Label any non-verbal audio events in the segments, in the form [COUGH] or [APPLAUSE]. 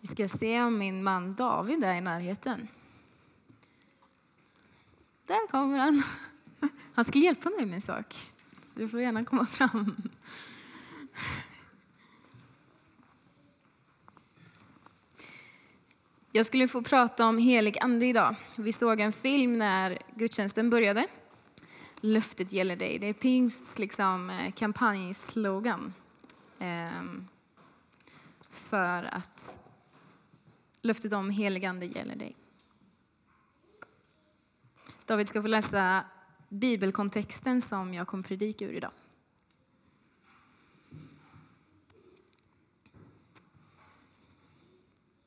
Vi ska se om min man David är i närheten. Där kommer han. [LAUGHS] Han skulle hjälpa mig med en sak, så du får gärna komma fram. Jag skulle få prata om helig ande idag. Vi såg en film när gudstjänsten började. Löftet gäller dig. Det är Pings liksom, eh, kampanjslogan. Ehm, för att löftet om helig ande gäller dig. David ska få läsa bibelkontexten som jag kommer predika ur idag.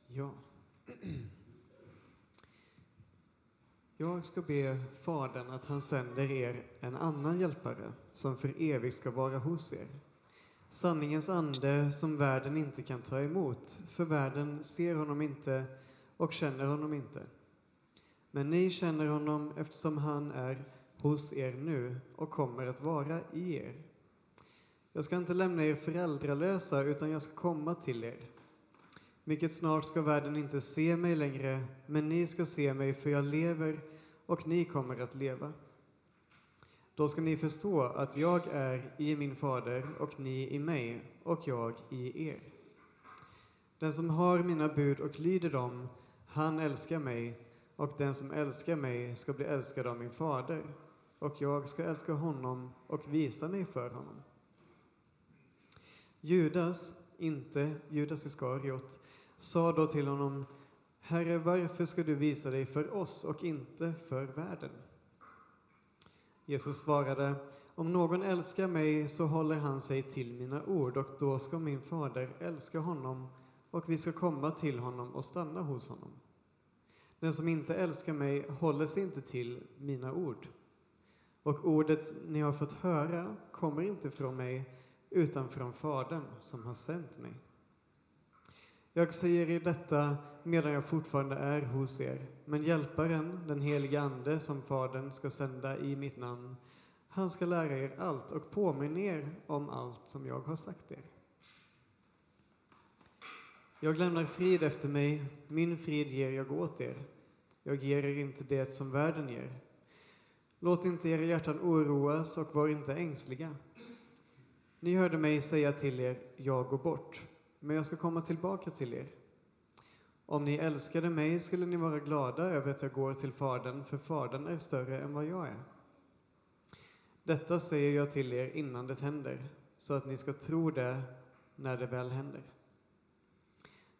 Ja. Jag ska be Fadern att han sänder er en annan hjälpare som för evigt ska vara hos er. Sanningens ande som världen inte kan ta emot, för världen ser honom inte och känner honom inte. Men ni känner honom eftersom han är hos er nu och kommer att vara i er. Jag ska inte lämna er föräldralösa, utan jag ska komma till er. Mycket snart ska världen inte se mig längre, men ni ska se mig, för jag lever och ni kommer att leva. Då ska ni förstå att jag är i min fader och ni i mig och jag i er. Den som har mina bud och lyder dem, han älskar mig och den som älskar mig ska bli älskad av min fader och jag ska älska honom och visa mig för honom. Judas, inte Judas Iskariot, sa då till honom Herre, varför ska du visa dig för oss och inte för världen? Jesus svarade, om någon älskar mig så håller han sig till mina ord och då ska min fader älska honom och vi ska komma till honom och stanna hos honom. Den som inte älskar mig håller sig inte till mina ord. Och ordet ni har fått höra kommer inte från mig utan från Fadern som har sänt mig. Jag säger er detta medan jag fortfarande är hos er, men Hjälparen, den helige Ande som Fadern ska sända i mitt namn, han ska lära er allt och påminna er om allt som jag har sagt er. Jag lämnar frid efter mig, min frid ger jag åt er. Jag ger er inte det som världen ger. Låt inte era hjärtan oroas och var inte ängsliga. Ni hörde mig säga till er, jag går bort, men jag ska komma tillbaka till er. Om ni älskade mig skulle ni vara glada över att jag går till Fadern, för Fadern är större än vad jag är. Detta säger jag till er innan det händer, så att ni ska tro det när det väl händer.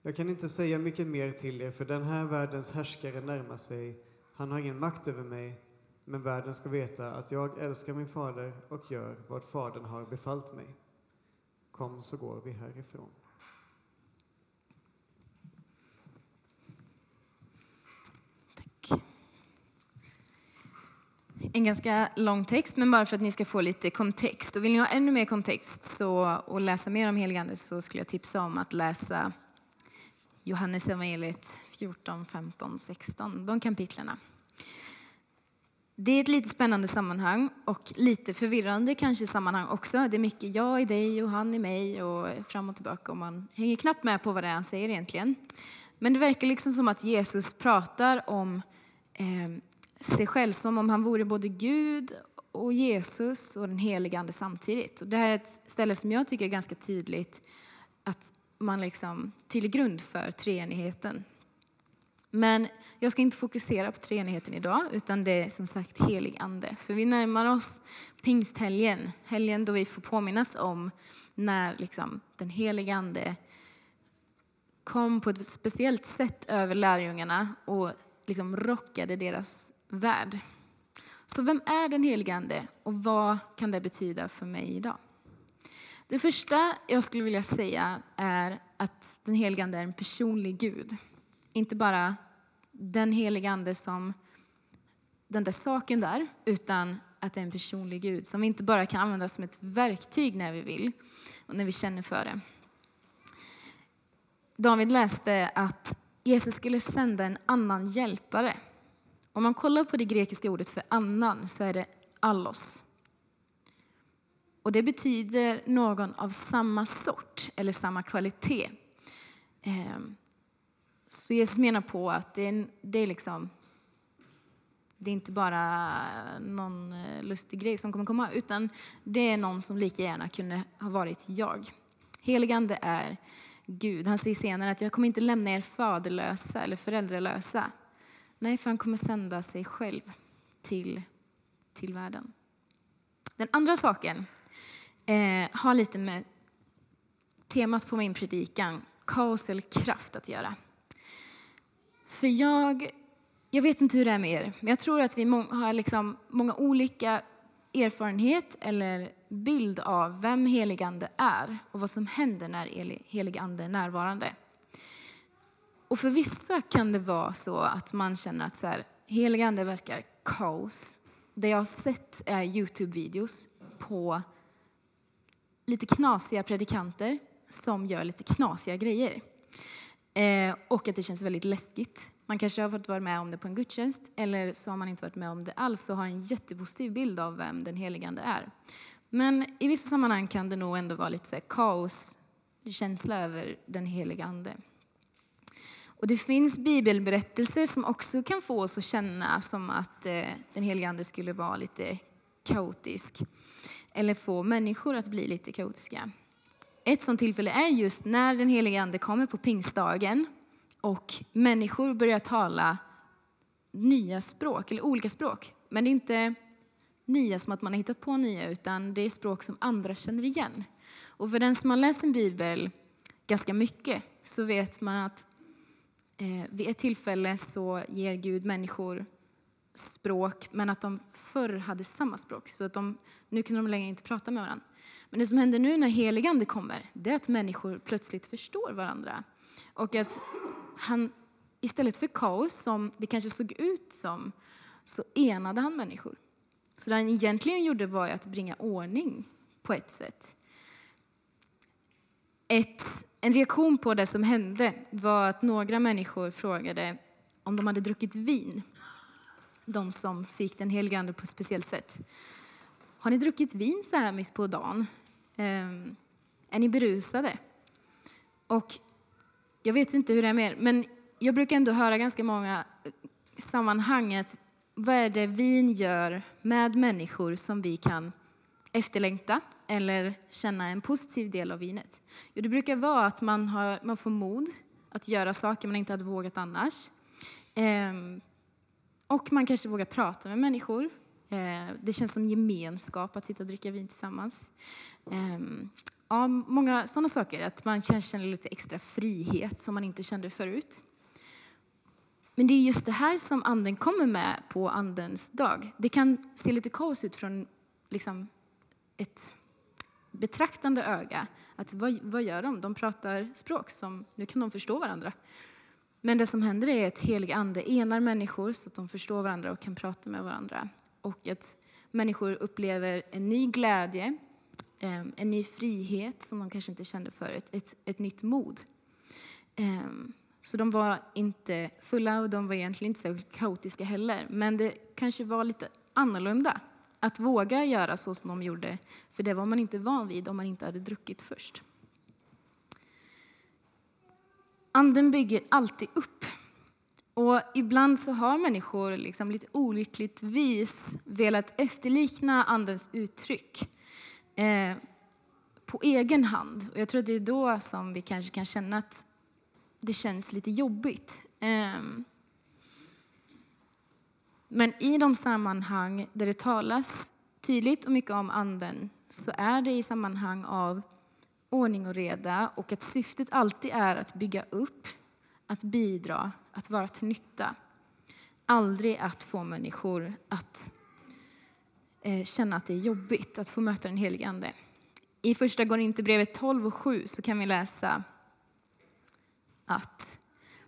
Jag kan inte säga mycket mer till er, för den här världens härskare närmar sig. Han har ingen makt över mig, men världen ska veta att jag älskar min fader och gör vad Fadern har befallt mig. Kom så går vi härifrån. En ganska lång text, men bara för att ni ska få lite kontext. Och vill ni ha ännu mer kontext så, och läsa mer om heligande så skulle jag tipsa om att läsa Johannes evangeliet 14, 15, 16, de kapitlerna. Det är ett lite spännande sammanhang och lite förvirrande kanske sammanhang också. Det är mycket jag i dig och han i mig och fram och tillbaka och man hänger knappt med på vad det är han säger egentligen. Men det verkar liksom som att Jesus pratar om eh, sig själv som om han vore både Gud och Jesus och den helige Ande samtidigt. Och det här är ett ställe som jag tycker är ganska tydligt att man liksom tydlig grund för treenigheten. Men jag ska inte fokusera på treenigheten idag, utan det är som sagt helig ande. För vi närmar oss pingsthelgen, helgen då vi får påminnas om när liksom den helige ande kom på ett speciellt sätt över lärjungarna och liksom rockade deras värld. Så vem är den helige ande och vad kan det betyda för mig idag? Det första jag skulle vilja säga är att den helige Ande är en personlig Gud. Inte bara den helige Ande som den där saken där, utan att det är en personlig Gud som vi inte bara kan använda som ett verktyg när vi vill och när vi känner för det. David läste att Jesus skulle sända en annan hjälpare. Om man kollar på det grekiska ordet för annan så är det allos. Och det betyder någon av samma sort eller samma kvalitet. Ehm, så Jesus menar på att det är, det är liksom det är inte bara någon eh, lustig grej som kommer komma, utan det är någon som lika gärna kunde ha varit jag. Heligande är Gud. Han säger senare att jag kommer inte lämna er faderlösa eller föräldralösa. Nej, för han kommer sända sig själv till, till världen. Den andra saken eh, har lite med temat på min predikan, kaos eller kraft, att göra. För jag, jag vet inte hur det är med er, men jag tror att vi har liksom många olika erfarenhet eller bild av vem heligande är och vad som händer när heligande är närvarande. Och för vissa kan det vara så att man känner att så här, heligande verkar kaos. Det jag har sett är Youtube-videos på lite knasiga predikanter som gör lite knasiga grejer. Eh, och att det känns väldigt läskigt. Man kanske har fått vara med om det på en gudstjänst eller så har man inte varit med om det alls och har en jättepositiv bild av vem den heligande är. Men i vissa sammanhang kan det nog ändå vara lite så kaos, känsla över den helige Ande. Och det finns bibelberättelser som också kan få oss att känna som att eh, den helige Ande skulle vara lite kaotisk. Eller få människor att bli lite kaotiska. Ett sådant tillfälle är just när den helige Ande kommer på pingstdagen och människor börjar tala nya språk, eller olika språk. Men det är inte nya som att man har hittat på nya, utan det är språk som andra känner igen. Och för den som har läst en bibel ganska mycket så vet man att eh, vid ett tillfälle så ger Gud människor språk, men att de förr hade samma språk. Så att de, nu kunde de längre inte prata med varandra. Men det som händer nu när heligande kommer, det är att människor plötsligt förstår varandra. Och att han, istället för kaos, som det kanske såg ut som, så enade han människor. Så det han egentligen gjorde var att bringa ordning på ett sätt. Ett, en reaktion på det som hände var att några människor frågade om de hade druckit vin. De som fick den helige Ande på ett speciellt sätt. Har ni druckit vin så här mitt på dagen? Um, är ni berusade? Och jag vet inte hur det är med er, men jag brukar ändå höra ganska många sammanhanget vad är det vin gör med människor som vi kan efterlängta eller känna en positiv del av vinet? Jo, det brukar vara att man, har, man får mod att göra saker man inte hade vågat annars. Ehm, och man kanske vågar prata med människor. Ehm, det känns som gemenskap att sitta och dricka vin tillsammans. Ehm, ja, många sådana saker. Att man kanske känner lite extra frihet som man inte kände förut. Men det är just det här som anden kommer med på andens dag. Det kan se lite kaos ut från liksom, ett betraktande öga. Att vad, vad gör de? De pratar språk som, nu kan de förstå varandra. Men det som händer är att helig ande enar människor så att de förstår varandra och kan prata med varandra. Och att människor upplever en ny glädje, ehm, en ny frihet som de kanske inte kände förut, ett, ett nytt mod. Ehm, så de var inte fulla och de var egentligen inte så kaotiska heller. Men det kanske var lite annorlunda att våga göra så som de gjorde. För det var man inte van vid om man inte hade druckit först. Anden bygger alltid upp. Och ibland så har människor liksom lite olyckligtvis velat efterlikna Andens uttryck eh, på egen hand. Och jag tror att det är då som vi kanske kan känna att det känns lite jobbigt. Eh, men i de sammanhang där det talas tydligt och mycket om Anden så är det i sammanhang av ordning och reda och att syftet alltid är att bygga upp, att bidra, att vara till nytta. Aldrig att få människor att eh, känna att det är jobbigt att få möta den helige Ande. I Första Korinthierbrevet 12 och 7 så kan vi läsa att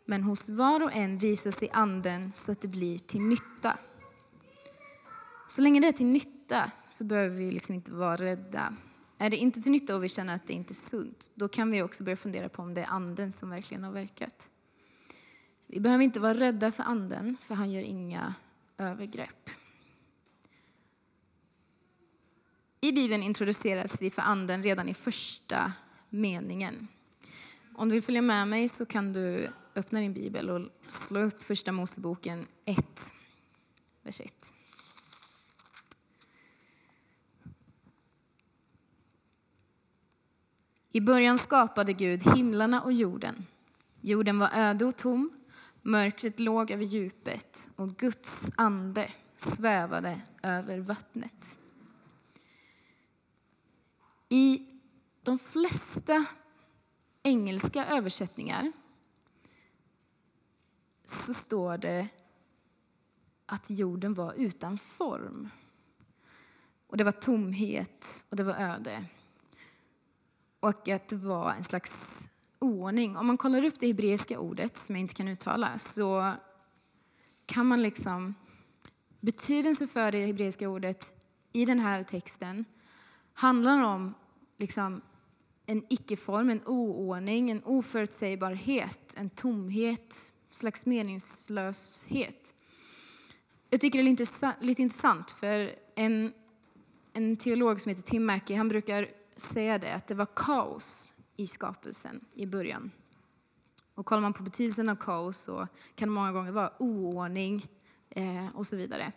men hos var och en visar sig anden så att det blir till nytta. Så länge det är till nytta så behöver vi liksom inte vara rädda. Är det inte till nytta och vi känner att det inte är sunt, då kan vi också börja fundera på om det är anden som verkligen har verkat. Vi behöver inte vara rädda för anden, för han gör inga övergrepp. I Bibeln introduceras vi för anden redan i första meningen. Om du vill följa med mig så kan du öppna din bibel och slå upp Första Moseboken 1, vers 1. I början skapade Gud himlarna och jorden. Jorden var öde och tom, mörkret låg över djupet och Guds ande svävade över vattnet. I de flesta engelska översättningar så står det att jorden var utan form. Och det var tomhet och det var öde. Och att det var en slags oordning. Om man kollar upp det hebreiska ordet, som jag inte kan uttala, så kan man liksom... Betydelsen för det hebreiska ordet i den här texten handlar om liksom en icke-form, en oordning, en oförutsägbarhet, en tomhet, en slags meningslöshet. Jag tycker det är lite, lite intressant, för en, en teolog som heter Tim Mackey, han brukar säga det, att det var kaos i skapelsen i början. Och kollar man på betydelsen av kaos så kan det många gånger vara oordning eh, och så vidare.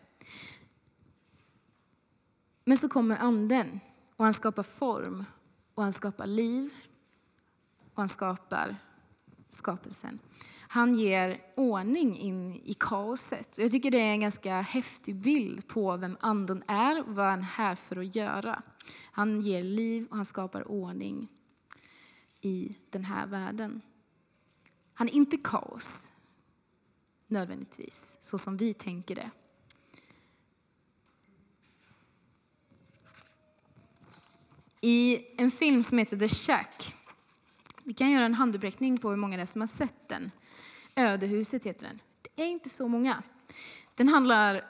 Men så kommer anden och han skapar form och han skapar liv och han skapar skapelsen. Han ger ordning in i kaoset. Jag tycker det är en ganska häftig bild på vem anden är och vad han är här för att göra. Han ger liv och han skapar ordning i den här världen. Han är inte kaos, nödvändigtvis, så som vi tänker det. I en film som heter The Shack, vi kan göra en handuppräckning på hur många det är som har sett den. Ödehuset heter den. Det är inte så många. Den handlar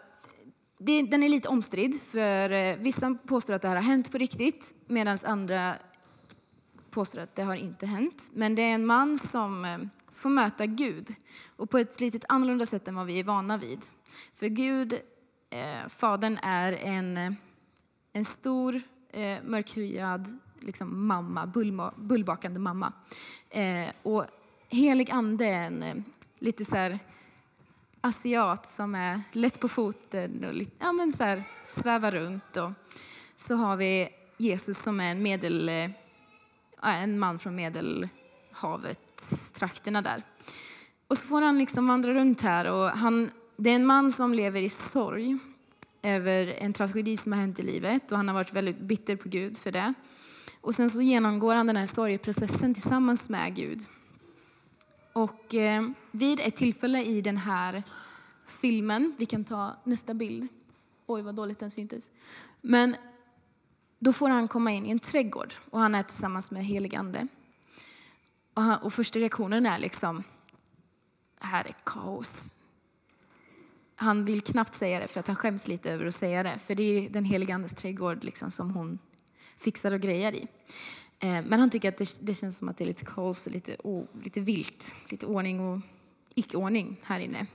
den är lite omstridd, för eh, vissa påstår att det här har hänt på riktigt medan andra påstår att det har inte hänt. Men det är en man som eh, får möta Gud och på ett lite annorlunda sätt än vad vi är vana vid. För Gud, eh, Fadern, är en, eh, en stor, eh, mörkhyad liksom mamma, bullma, bullbakande mamma. Eh, och helig ande är en eh, lite så här asiat som är lätt på foten och lite, ja, men så här, svävar runt. Och så har vi Jesus som är en, medel, eh, en man från Medelhavet, trakterna där. Och så får han liksom vandra runt här. Och han, det är en man som lever i sorg över en tragedi som har hänt i livet och han har varit väldigt bitter på Gud för det. Och sen så genomgår han den här sorgeprocessen tillsammans med Gud. Och eh, vid ett tillfälle i den här filmen, vi kan ta nästa bild. Oj, vad dåligt den syntes. Men då får han komma in i en trädgård och han är tillsammans med helig ande. Och, han, och första reaktionen är liksom, här är kaos. Han vill knappt säga det för att han skäms lite över att säga det. För det är den heliga andes trädgård liksom som hon fixar och grejer i. Eh, men han tycker att det, det, känns som att det är lite kaos och lite, oh, lite vilt. Lite ordning och icke-ordning här inne.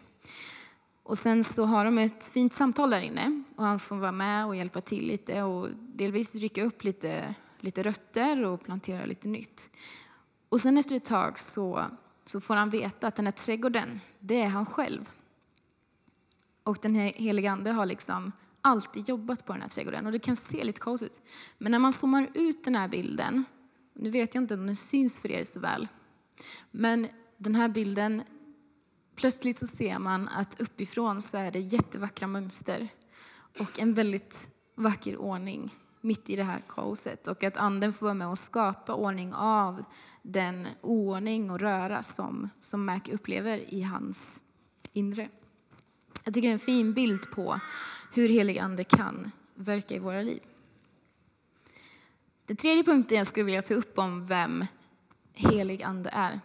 Och sen så har de ett fint samtal där inne och han får vara med och hjälpa till lite och delvis rycka upp lite, lite rötter och plantera lite nytt. Och sen efter ett tag så, så får han veta att den här trädgården, det är han själv. Och den här heliga ande har liksom alltid jobbat på den här trädgården och det kan se lite kaos ut. Men när man zoomar ut den här bilden, nu vet jag inte om den syns för er så väl, men den här bilden Plötsligt så ser man att uppifrån så är det jättevackra mönster och en väldigt vacker ordning mitt i det här kaoset. Och att anden får vara med och skapa ordning av den oordning och röra som, som Mac upplever i hans inre. Jag tycker det är en fin bild på hur helig ande kan verka i våra liv. Den tredje punkten jag skulle vilja ta upp om vem helig ande är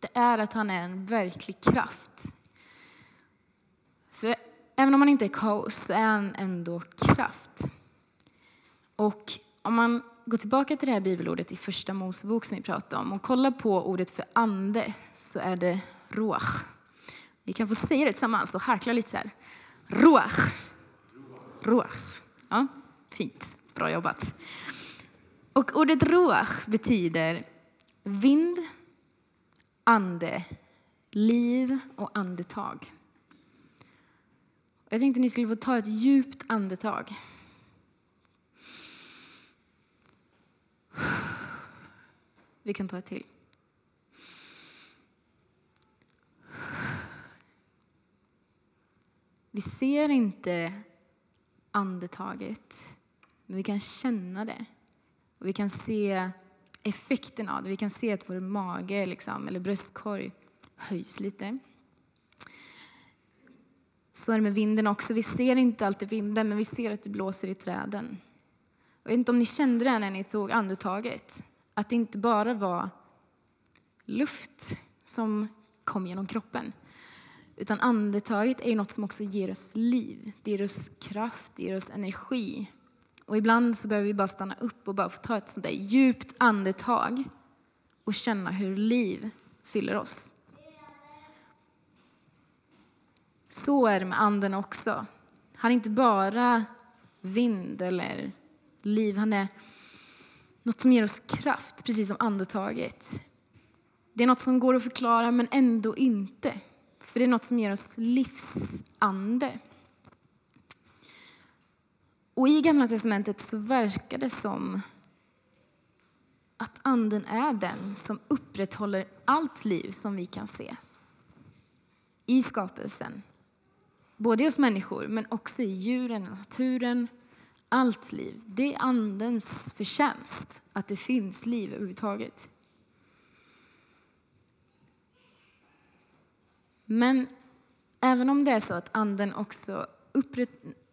det är att han är en verklig kraft. För även om han inte är kaos så är han ändå kraft. Och om man går tillbaka till det här bibelordet i första Mosebok som vi pratade om och kollar på ordet för ande så är det roach. Vi kan få säga det tillsammans och harkla lite så här. Ruach. Ruach. Ja, fint. Bra jobbat. Och ordet ruach betyder vind, ande, liv och andetag. Jag tänkte att ni skulle få ta ett djupt andetag. Vi kan ta ett till. Vi ser inte andetaget, men vi kan känna det. Och vi kan se effekten av det. Vi kan se att vår mage liksom, eller bröstkorg höjs lite. Så är det med vinden också. Vi ser inte alltid vinden, men vi ser att det blåser i träden. Jag vet inte om ni kände det när ni tog andetaget. Att det inte bara var luft som kom genom kroppen. Utan andetaget är ju något som också ger oss liv, det ger oss kraft, det ger oss energi. Och ibland så behöver vi bara stanna upp och bara få ta ett sånt där djupt andetag och känna hur liv fyller oss. Så är det med anden också. Han är inte bara vind eller liv, han är något som ger oss kraft, precis som andetaget. Det är något som går att förklara, men ändå inte. För det är något som ger oss livsande. Och i Gamla testamentet så verkar det som att anden är den som upprätthåller allt liv som vi kan se i skapelsen. Både hos människor, men också i djuren, naturen, allt liv. Det är andens förtjänst att det finns liv överhuvudtaget. Men även om det är så att anden också upprätt,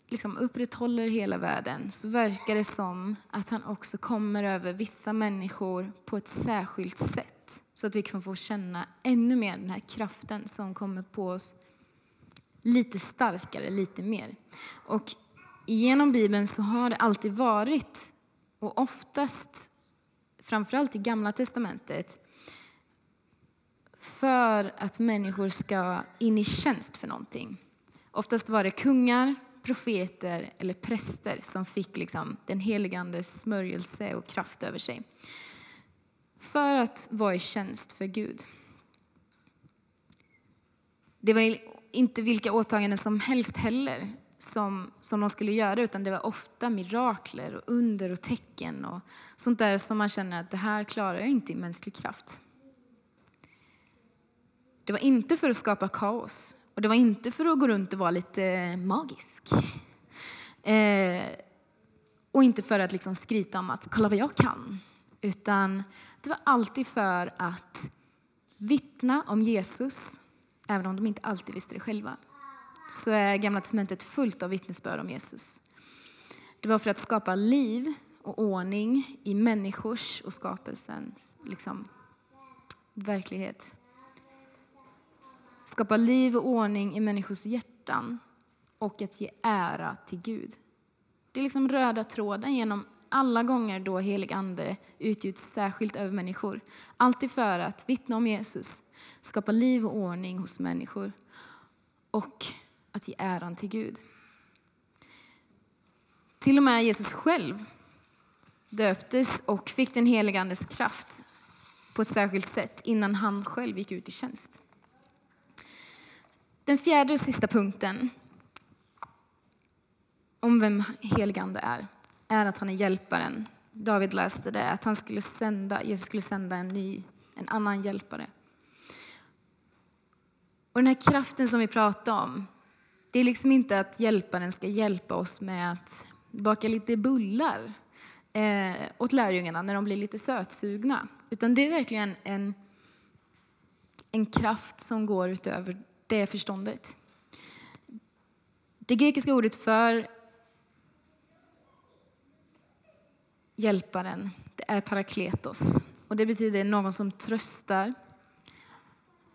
liksom upprätthåller hela världen så verkar det som att han också kommer över vissa människor på ett särskilt sätt så att vi kan få känna ännu mer den här kraften som kommer på oss lite starkare, lite mer. Och genom Bibeln så har det alltid varit, och oftast, framförallt i Gamla testamentet, för att människor ska in i tjänst för någonting. Oftast var det kungar, profeter eller präster som fick liksom den heligandes smörjelse och kraft över sig. För att vara i tjänst för Gud. Det var inte vilka åtaganden som helst heller som, som de skulle göra, utan det var ofta mirakler och under och tecken och sånt där som man känner att det här klarar jag inte i mänsklig kraft. Det var inte för att skapa kaos och det var inte för att gå runt och vara lite eh, magisk. Eh, och inte för att liksom skryta om att kolla vad jag kan. Utan det var alltid för att vittna om Jesus, även om de inte alltid visste det själva. Så är Gamla testamentet fullt av vittnesbörd om Jesus. Det var för att skapa liv och ordning i människors och skapelsens liksom, verklighet skapa liv och ordning i människors hjärtan och att ge ära till Gud. Det är liksom röda tråden genom alla gånger då helig ande utgjuts särskilt över människor. Alltid för att vittna om Jesus, skapa liv och ordning hos människor och att ge äran till Gud. Till och med Jesus själv döptes och fick den helige Andes kraft på ett särskilt sätt innan han själv gick ut i tjänst. Den fjärde och sista punkten om vem heligande är, är att han är hjälparen. David läste det, att han skulle sända, Jesus skulle sända en ny, en annan hjälpare. Och den här kraften som vi pratar om, det är liksom inte att hjälparen ska hjälpa oss med att baka lite bullar eh, åt lärjungarna när de blir lite sötsugna. Utan det är verkligen en, en kraft som går utöver det är förståndet. Det grekiska ordet för hjälparen, det är parakletos. Och det betyder någon som tröstar,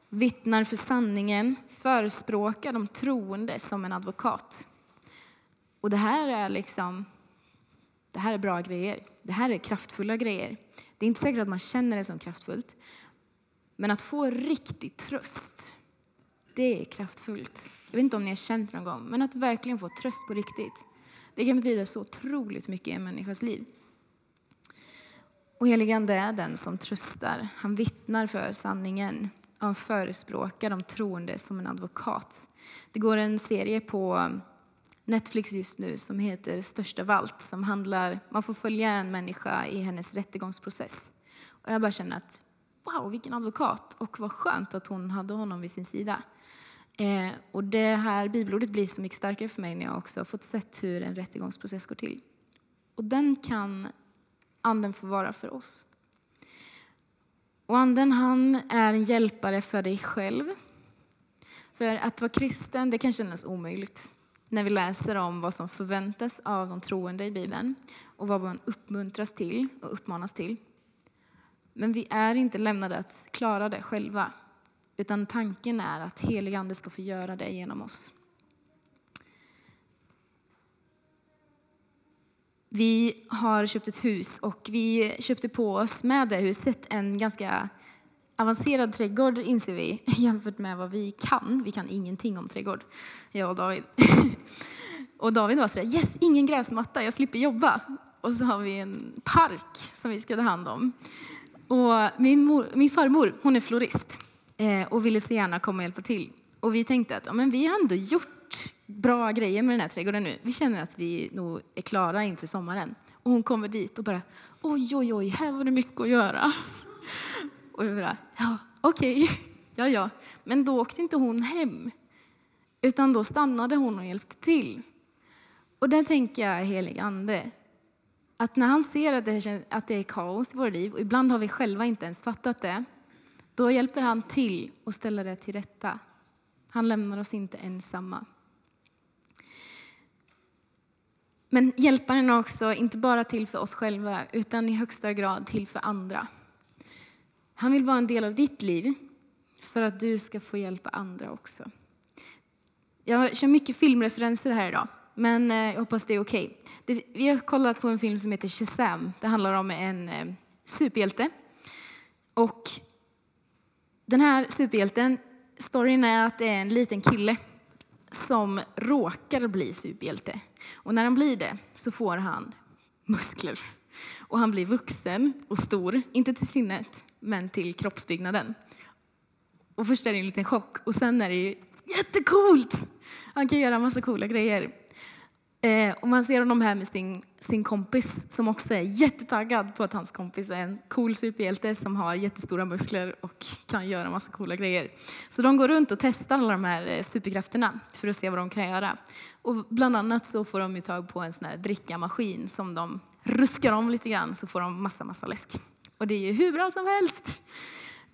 vittnar för sanningen, förespråkar de troende som en advokat. Och det här är liksom, det här är bra grejer. Det här är kraftfulla grejer. Det är inte säkert att man känner det som kraftfullt. Men att få riktig tröst, det är kraftfullt. Jag vet inte om ni har känt det någon gång, men att verkligen få tröst på riktigt. Det kan betyda så otroligt mycket i en människas liv. Och heligande är den som tröstar. Han vittnar för sanningen Han förespråkar de troende som en advokat. Det går en serie på Netflix just nu som heter Störst av allt. Som handlar, man får följa en människa i hennes rättegångsprocess. Och jag bara känner att wow, vilken advokat! Och vad skönt att hon hade honom vid sin sida. Eh, och det här bibelordet blir så mycket starkare för mig när jag också har fått sett hur en rättegångsprocess går till. Och den kan anden få vara för oss. Och anden han är en hjälpare för dig själv. För att vara kristen det kan kännas omöjligt när vi läser om vad som förväntas av de troende i Bibeln och vad man uppmuntras till och uppmanas till. Men vi är inte lämnade att klara det själva, utan tanken är att helig Ande ska få göra det genom oss. Vi har köpt ett hus och vi köpte på oss med det huset en ganska avancerad trädgård inser vi [LAUGHS] jämfört med vad vi kan. Vi kan ingenting om trädgård, jag och David. [LAUGHS] Och David var sådär, yes, ingen gräsmatta, jag slipper jobba. Och så har vi en park som vi ska ta hand om. Och min, mor, min farmor, hon är florist Eh, och ville så gärna komma och hjälpa till. Och vi tänkte att ja, men vi har ändå gjort bra grejer med den här trädgården nu. Vi känner att vi nog är klara inför sommaren. Och hon kommer dit och bara, oj, oj, oj, här var det mycket att göra. [LAUGHS] Och vi bara, ja, okej, okay. ja, ja. Men då åkte inte hon hem, utan då stannade hon och hjälpte till. Och där tänker jag helig ande. Att när han ser att det, att det är kaos i våra liv, och ibland har vi själva inte ens fattat det, då hjälper han till och ställer det till rätta. Han lämnar oss inte ensamma. Men hjälparen är också inte bara till för oss själva, utan i högsta grad till för andra. Han vill vara en del av ditt liv för att du ska få hjälpa andra också. Jag kör mycket filmreferenser här idag, men eh, jag hoppas det är okej. Okay. Vi har kollat på en film som heter Shazam. Det handlar om en eh, superhjälte. Och den här superhjälten, storyn är att det är en liten kille som råkar bli superhjälte. Och när han blir det så får han muskler. Och han blir vuxen och stor, inte till sinnet, men till kroppsbyggnaden. Och först är det en liten chock och sen är det ju jättecoolt! Han kan göra massa coola grejer. Eh, och man ser honom här med sin, sin kompis som också är jättetaggad på att hans kompis är en cool superhjälte som har jättestora muskler och kan göra massa coola grejer. Så de går runt och testar alla de här eh, superkrafterna för att se vad de kan göra. Och bland annat så får de ju tag på en sån här drickamaskin som de ruskar om lite grann så får de massa, massa läsk. Och det är ju hur bra som helst.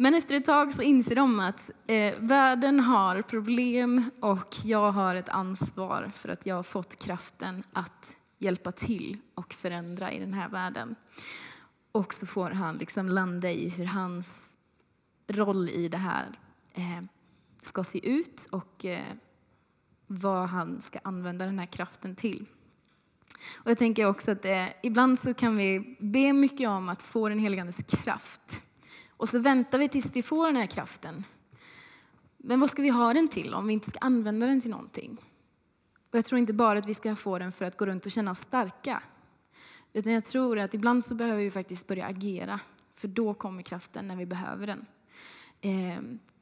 Men efter ett tag så inser de att eh, världen har problem och jag har ett ansvar för att jag har fått kraften att hjälpa till och förändra i den här världen. Och så får han liksom landa i hur hans roll i det här eh, ska se ut och eh, vad han ska använda den här kraften till. Och jag tänker också att eh, ibland så kan vi be mycket om att få den helige Andes kraft. Och så väntar vi tills vi får den här kraften. Men vad ska vi ha den till om vi inte ska använda den till någonting? Och jag tror inte bara att vi ska få den för att gå runt och känna oss starka. Utan jag tror att ibland så behöver vi faktiskt börja agera. För då kommer kraften när vi behöver den. Eh,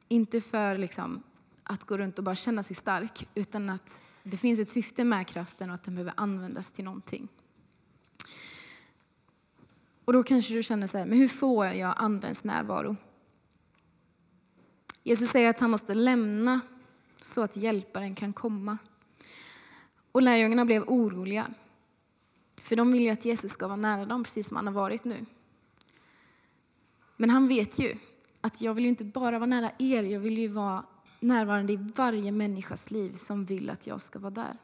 inte för liksom, att gå runt och bara känna sig stark, utan att det finns ett syfte med kraften och att den behöver användas till någonting. Och då kanske du känner så här, men hur får jag andens närvaro? Jesus säger att han måste lämna så att hjälparen kan komma. Och lärjungarna blev oroliga. För de vill ju att Jesus ska vara nära dem, precis som han har varit nu. Men han vet ju att jag vill ju inte bara vara nära er, jag vill ju vara närvarande i varje människas liv som vill att jag ska vara där.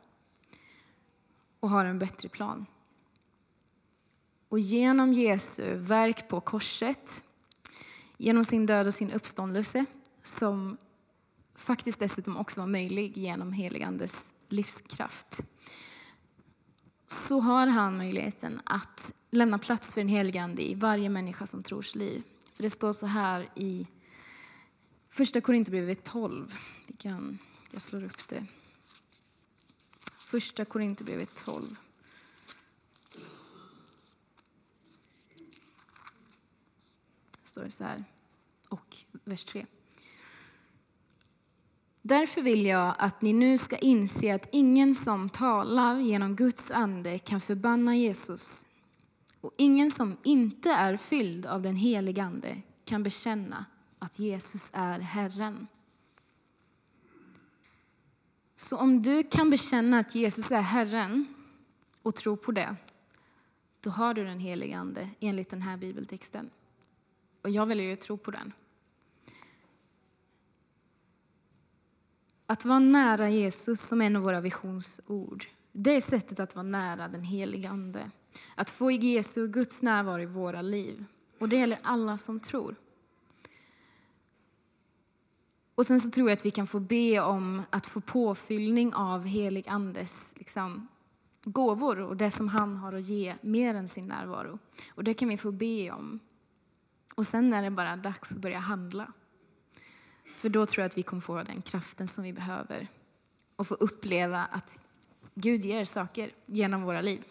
Och har en bättre plan. Och genom Jesu verk på korset, genom sin död och sin uppståndelse, som faktiskt dessutom också var möjlig genom heligandes livskraft, så har han möjligheten att lämna plats för den heligande i varje människa som trors liv. För det står så här i Första Korinthierbrevet 12. Vi kan, jag slår upp det. Första Korinthierbrevet 12. Står det så här, och vers 3. Därför vill jag att ni nu ska inse att ingen som talar genom Guds ande kan förbanna Jesus. Och ingen som inte är fylld av den helige Ande kan bekänna att Jesus är Herren. Så om du kan bekänna att Jesus är Herren och tro på det, då har du den helige Ande enligt den här bibeltexten. Och jag väljer att tro på den. Att vara nära Jesus som en av våra visionsord, det är sättet att vara nära den helige Ande. Att få Jesu, och Guds närvaro i våra liv. Och det gäller alla som tror. Och sen så tror jag att vi kan få be om att få påfyllning av helig Andes liksom, gåvor och det som han har att ge, mer än sin närvaro. Och det kan vi få be om. Och sen är det bara dags att börja handla. För då tror jag att vi kommer få den kraften som vi behöver och få uppleva att Gud ger saker genom våra liv.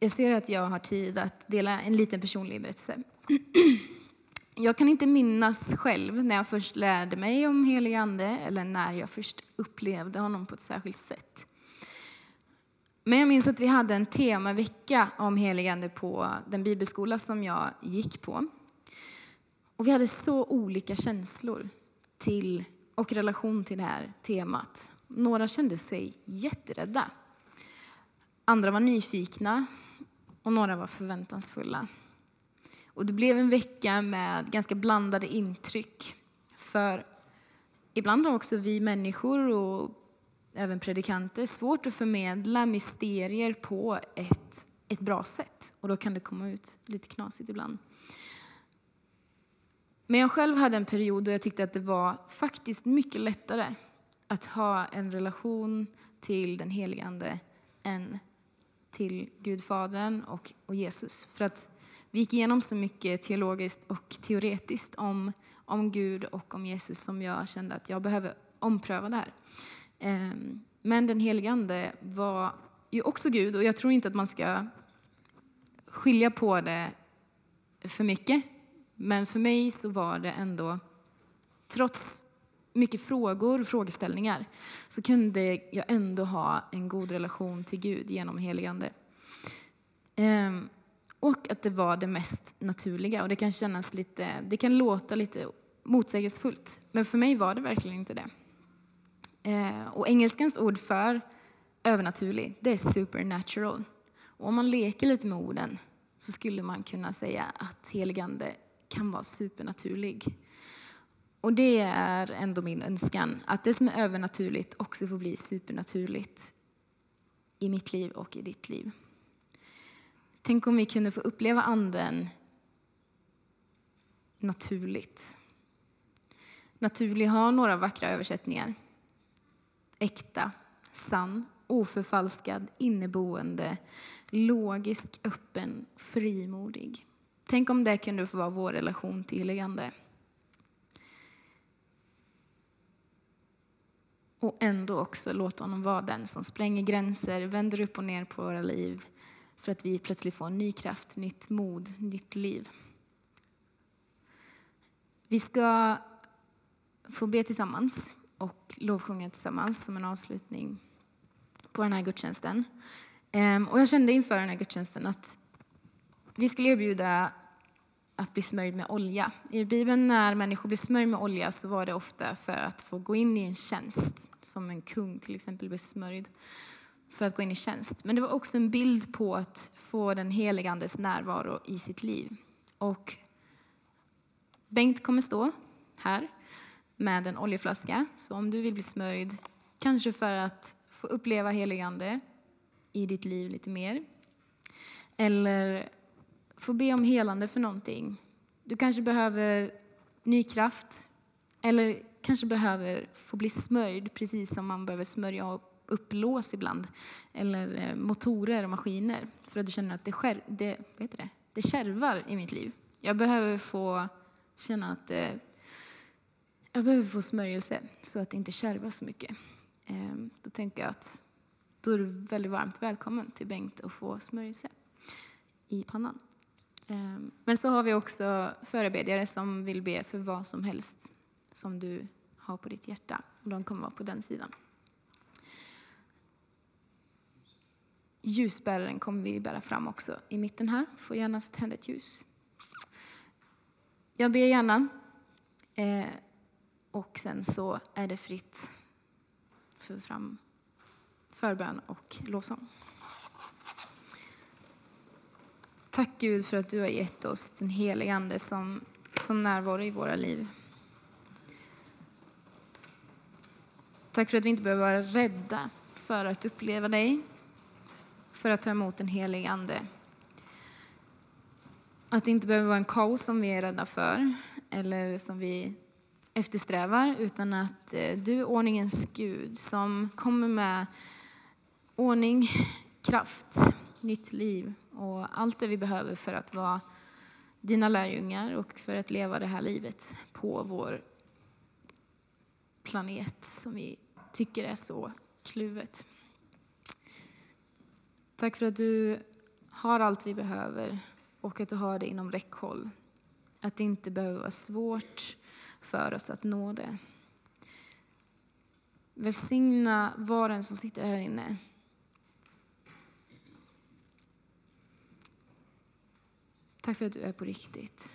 Jag ser att jag har tid att dela en liten personlig berättelse. [CLEARS THROAT] Jag kan inte minnas själv när jag först lärde mig om helig ande eller när jag först upplevde honom på ett särskilt sätt. Men jag minns att vi hade en temavecka om helig ande på den bibelskola som jag gick på. Och vi hade så olika känslor till och relation till det här temat. Några kände sig jätterädda. Andra var nyfikna och några var förväntansfulla. Och det blev en vecka med ganska blandade intryck. För ibland har också vi människor och även predikanter svårt att förmedla mysterier på ett, ett bra sätt. Och då kan det komma ut lite knasigt ibland. Men jag själv hade en period då jag tyckte att det var faktiskt mycket lättare att ha en relation till den helige Ande än till Gudfadern och, och Jesus. För att vi gick igenom så mycket teologiskt och teoretiskt om, om Gud och om Jesus som jag kände att jag behöver ompröva det här. Ehm, men den helige Ande var ju också Gud och jag tror inte att man ska skilja på det för mycket. Men för mig så var det ändå, trots mycket frågor och frågeställningar, så kunde jag ändå ha en god relation till Gud genom heligande. Ehm, och att det var det mest naturliga. Och det kan kännas lite, det kan låta lite motsägelsefullt. Men för mig var det verkligen inte det. Eh, och engelskans ord för övernaturlig, det är supernatural. Och om man leker lite med orden så skulle man kunna säga att heligande kan vara supernaturlig. Och det är ändå min önskan, att det som är övernaturligt också får bli supernaturligt i mitt liv och i ditt liv. Tänk om vi kunde få uppleva Anden naturligt. Naturlig har några vackra översättningar. Äkta, sann, oförfalskad, inneboende, logisk, öppen, frimodig. Tänk om det kunde få vara vår relation till heligande. Och ändå också låta honom vara den som spränger gränser, vänder upp och ner på våra liv för att vi plötsligt får ny kraft, nytt mod, nytt liv. Vi ska få be tillsammans och lovsjunga tillsammans som en avslutning på den här gudstjänsten. Ehm, och jag kände inför den här gudstjänsten att vi skulle erbjuda att bli smörjd med olja. I Bibeln när människor blir smörjda med olja så var det ofta för att få gå in i en tjänst, som en kung till exempel blir smörjd för att gå in i tjänst. Men det var också en bild på att få den helige Andes närvaro i sitt liv. Och Bengt kommer stå här med en oljeflaska. Så om du vill bli smörjd, kanske för att få uppleva helig Ande i ditt liv lite mer. Eller få be om helande för någonting. Du kanske behöver ny kraft. Eller kanske behöver få bli smörjd, precis som man behöver smörja upp lås ibland. Eller eh, motorer och maskiner. För att du känner att det, skär, det, vet det, det kärvar i mitt liv. Jag behöver få känna att det, jag behöver få smörjelse så att det inte kärvar så mycket. Ehm, då tänker jag att då är du väldigt varmt välkommen till Bengt att få smörjelse i pannan. Ehm, men så har vi också förebedjare som vill be för vad som helst som du har på ditt hjärta. Och de kommer vara på den sidan. Ljusbäraren kommer vi bära fram också i mitten här. Får gärna tända ett ljus. Jag ber gärna. Eh, och sen så är det fritt för fram förbön och lovsång. Tack Gud för att du har gett oss den helige Ande som, som närvaro i våra liv. Tack för att vi inte behöver vara rädda för att uppleva dig, för att ta emot den helige Ande. Att det inte behöver vara en kaos som vi är rädda för eller som vi eftersträvar, utan att eh, du är ordningens Gud som kommer med ordning, [LAUGHS] kraft, nytt liv och allt det vi behöver för att vara dina lärjungar och för att leva det här livet på vår planet som vi tycker är så kluvet. Tack för att du har allt vi behöver och att du har det inom räckhåll. Att det inte behöver vara svårt för oss att nå det. Välsigna var en som sitter här inne. Tack för att du är på riktigt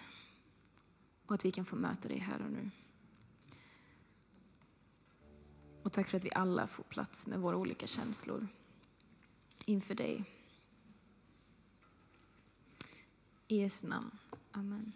och att vi kan få möta dig här och nu. Och tack för att vi alla får plats med våra olika känslor inför dig. I Jesu namn. Amen.